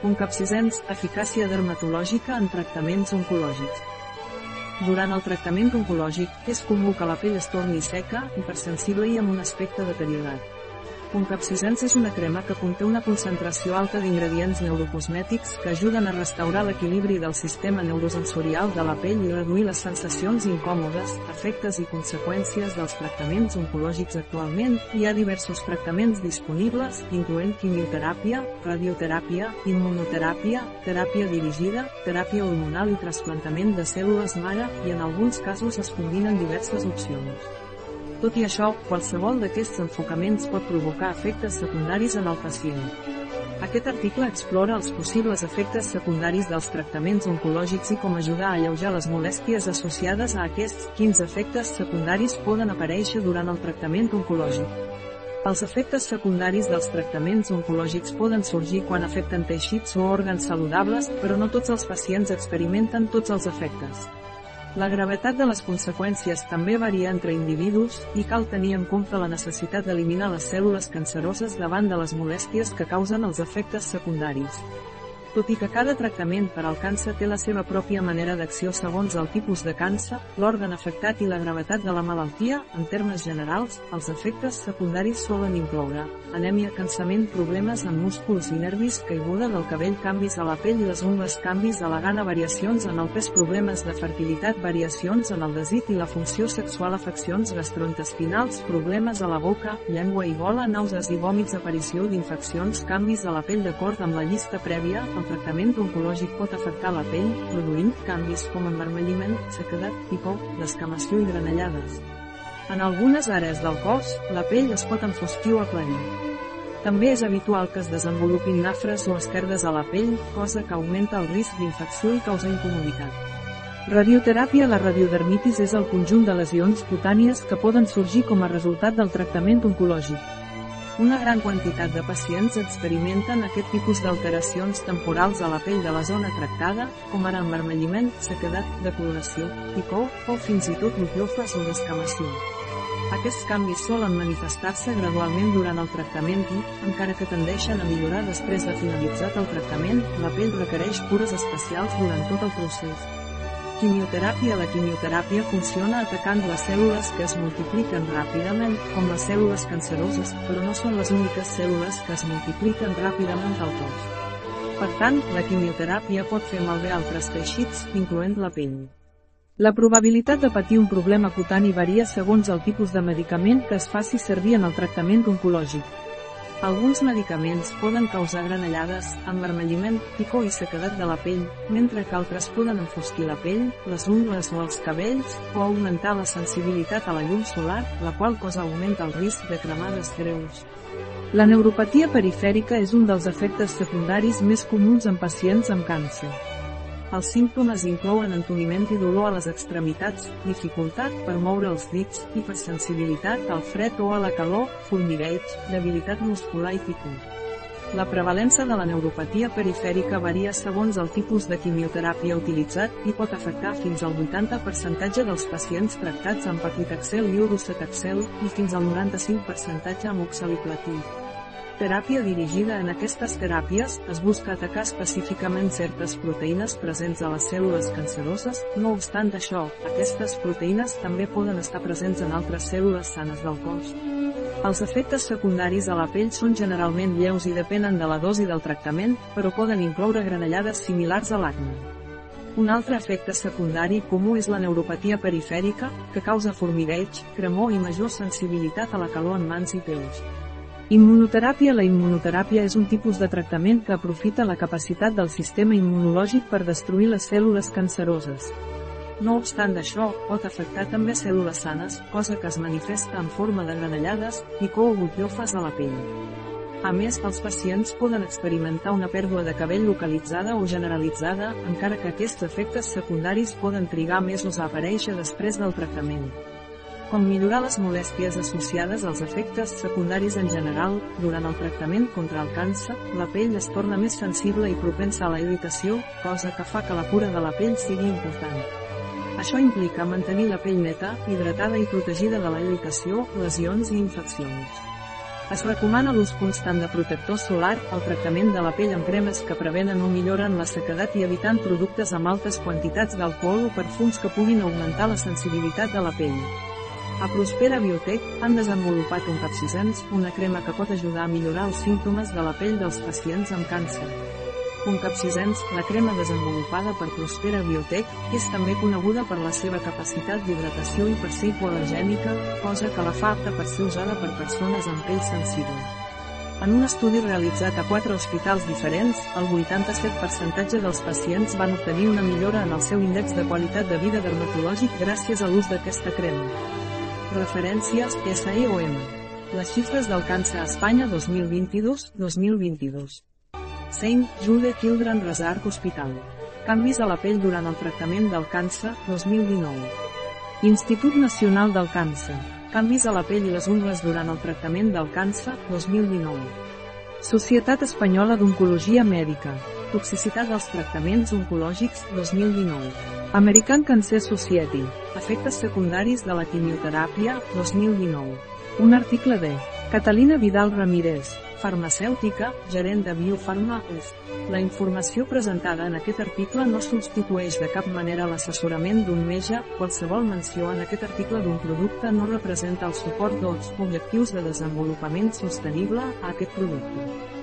Concapsisens, eficàcia dermatològica en tractaments oncològics. Durant el tractament oncològic, és comú que la pell es torni seca, hipersensible i amb un aspecte deteriorat. Concapsisens és una crema que conté una concentració alta d'ingredients neurocosmètics que ajuden a restaurar l'equilibri del sistema neurosensorial de la pell i reduir les sensacions incòmodes, efectes i conseqüències dels tractaments oncològics actualment. Hi ha diversos tractaments disponibles, incloent quimioteràpia, radioteràpia, immunoteràpia, teràpia dirigida, teràpia hormonal i trasplantament de cèl·lules mare, i en alguns casos es combinen diverses opcions. Tot i això, qualsevol d'aquests enfocaments pot provocar efectes secundaris en el pacient. Aquest article explora els possibles efectes secundaris dels tractaments oncològics i com ajudar a alleujar les molèsties associades a aquests. Quins efectes secundaris poden aparèixer durant el tractament oncològic? Els efectes secundaris dels tractaments oncològics poden sorgir quan afecten teixits o òrgans saludables, però no tots els pacients experimenten tots els efectes. La gravetat de les conseqüències també varia entre individus, i cal tenir en compte la necessitat d'eliminar les cèl·lules canceroses davant de les molèsties que causen els efectes secundaris. Tot i que cada tractament per al càncer té la seva pròpia manera d'acció segons el tipus de càncer, l'òrgan afectat i la gravetat de la malaltia, en termes generals, els efectes secundaris solen incloure anèmia, cansament, problemes en músculs i nervis, caiguda del cabell, canvis a la pell i les ungles, canvis a la gana, variacions en el pes, problemes de fertilitat, variacions en el desit i la funció sexual, afeccions gastrointestinals, problemes a la boca, llengua i gola, nàusees i vòmits, aparició d'infeccions, canvis a la pell d'acord amb la llista prèvia, el tractament oncològic pot afectar la pell, produint canvis com envermelliment, sequedat, picor, descamació i granellades. En algunes àrees del cos, la pell es pot enfosquir o aclarir. També és habitual que es desenvolupin nafres o esquerdes a la pell, cosa que augmenta el risc d'infecció i causa incomoditat. Radioteràpia La radiodermitis és el conjunt de lesions cutànies que poden sorgir com a resultat del tractament oncològic. Una gran quantitat de pacients experimenten aquest tipus d'alteracions temporals a la pell de la zona tractada, com ara envermelliment, sequedat, decoloració, picor, o fins i tot nucleofes o descamació. Aquests canvis solen manifestar-se gradualment durant el tractament i, encara que tendeixen a millorar després de finalitzat el tractament, la pell requereix cures especials durant tot el procés. Quimioteràpia La quimioteràpia funciona atacant les cèl·lules que es multipliquen ràpidament, com les cèl·lules canceroses, però no són les úniques cèl·lules que es multipliquen ràpidament al cos. Per tant, la quimioteràpia pot fer malbé altres teixits, incloent la pell. La probabilitat de patir un problema cutani varia segons el tipus de medicament que es faci servir en el tractament oncològic. Alguns medicaments poden causar granellades, envermelliment, picor i sequedat de la pell, mentre que altres poden enfosquir la pell, les ungles o els cabells, o augmentar la sensibilitat a la llum solar, la qual cosa augmenta el risc de cremades greus. La neuropatia perifèrica és un dels efectes secundaris més comuns en pacients amb càncer. Els símptomes inclouen entoniment i dolor a les extremitats, dificultat per moure els dits, hipersensibilitat al fred o a la calor, formigueig, debilitat muscular i picor. La prevalença de la neuropatia perifèrica varia segons el tipus de quimioteràpia utilitzat i pot afectar fins al 80% dels pacients tractats amb paclitaxel i urocetaxel i fins al 95% amb oxaliplatí. Teràpia dirigida En aquestes teràpies, es busca atacar específicament certes proteïnes presents a les cèl·lules canceroses, no obstant això, aquestes proteïnes també poden estar presents en altres cèl·lules sanes del cos. Els efectes secundaris a la pell són generalment lleus i depenen de la dosi del tractament, però poden incloure granellades similars a l'acne. Un altre efecte secundari comú és la neuropatia perifèrica, que causa formigueig, cremor i major sensibilitat a la calor en mans i peus. Immunoteràpia La immunoteràpia és un tipus de tractament que aprofita la capacitat del sistema immunològic per destruir les cèl·lules canceroses. No obstant això, pot afectar també cèl·lules sanes, cosa que es manifesta en forma de granellades, picor o butllofes a la pell. A més, els pacients poden experimentar una pèrdua de cabell localitzada o generalitzada, encara que aquests efectes secundaris poden trigar mesos a aparèixer després del tractament com millorar les molèsties associades als efectes secundaris en general, durant el tractament contra el càncer, la pell es torna més sensible i propensa a la irritació, cosa que fa que la cura de la pell sigui important. Això implica mantenir la pell neta, hidratada i protegida de la irritació, lesions i infeccions. Es recomana l'ús constant de protector solar, el tractament de la pell amb cremes que prevenen o milloren la sequedat i evitant productes amb altes quantitats d'alcohol o perfums que puguin augmentar la sensibilitat de la pell. A Prospera Biotech han desenvolupat un capsisens, una crema que pot ajudar a millorar els símptomes de la pell dels pacients amb càncer. Un capsisens, la crema desenvolupada per Prospera Biotech, és també coneguda per la seva capacitat d'hidratació i per ser hipoal·lergènica, cosa que la fa apta per ser usada per persones amb pell sensible. En un estudi realitzat a quatre hospitals diferents, el 87% dels pacients van obtenir una millora en el seu índex de qualitat de vida dermatològic gràcies a l'ús d'aquesta crema. Referències SEOM. Les xifres del càncer a Espanya 2022-2022. Saint Jude Children Resark Hospital. Canvis a la pell durant el tractament del càncer, 2019. Institut Nacional del Càncer. Canvis a la pell i les ungles durant el tractament del càncer, 2019. Societat Espanyola d'Oncologia Mèdica. Toxicitat dels tractaments oncològics, 2019. American Cancer Society. Efectes secundaris de la quimioteràpia, 2019. Un article de Catalina Vidal Ramírez, farmacèutica, gerent de Biofarma Est. La informació presentada en aquest article no substitueix de cap manera l'assessorament d'un metge, qualsevol menció en aquest article d'un producte no representa el suport dels objectius de desenvolupament sostenible a aquest producte.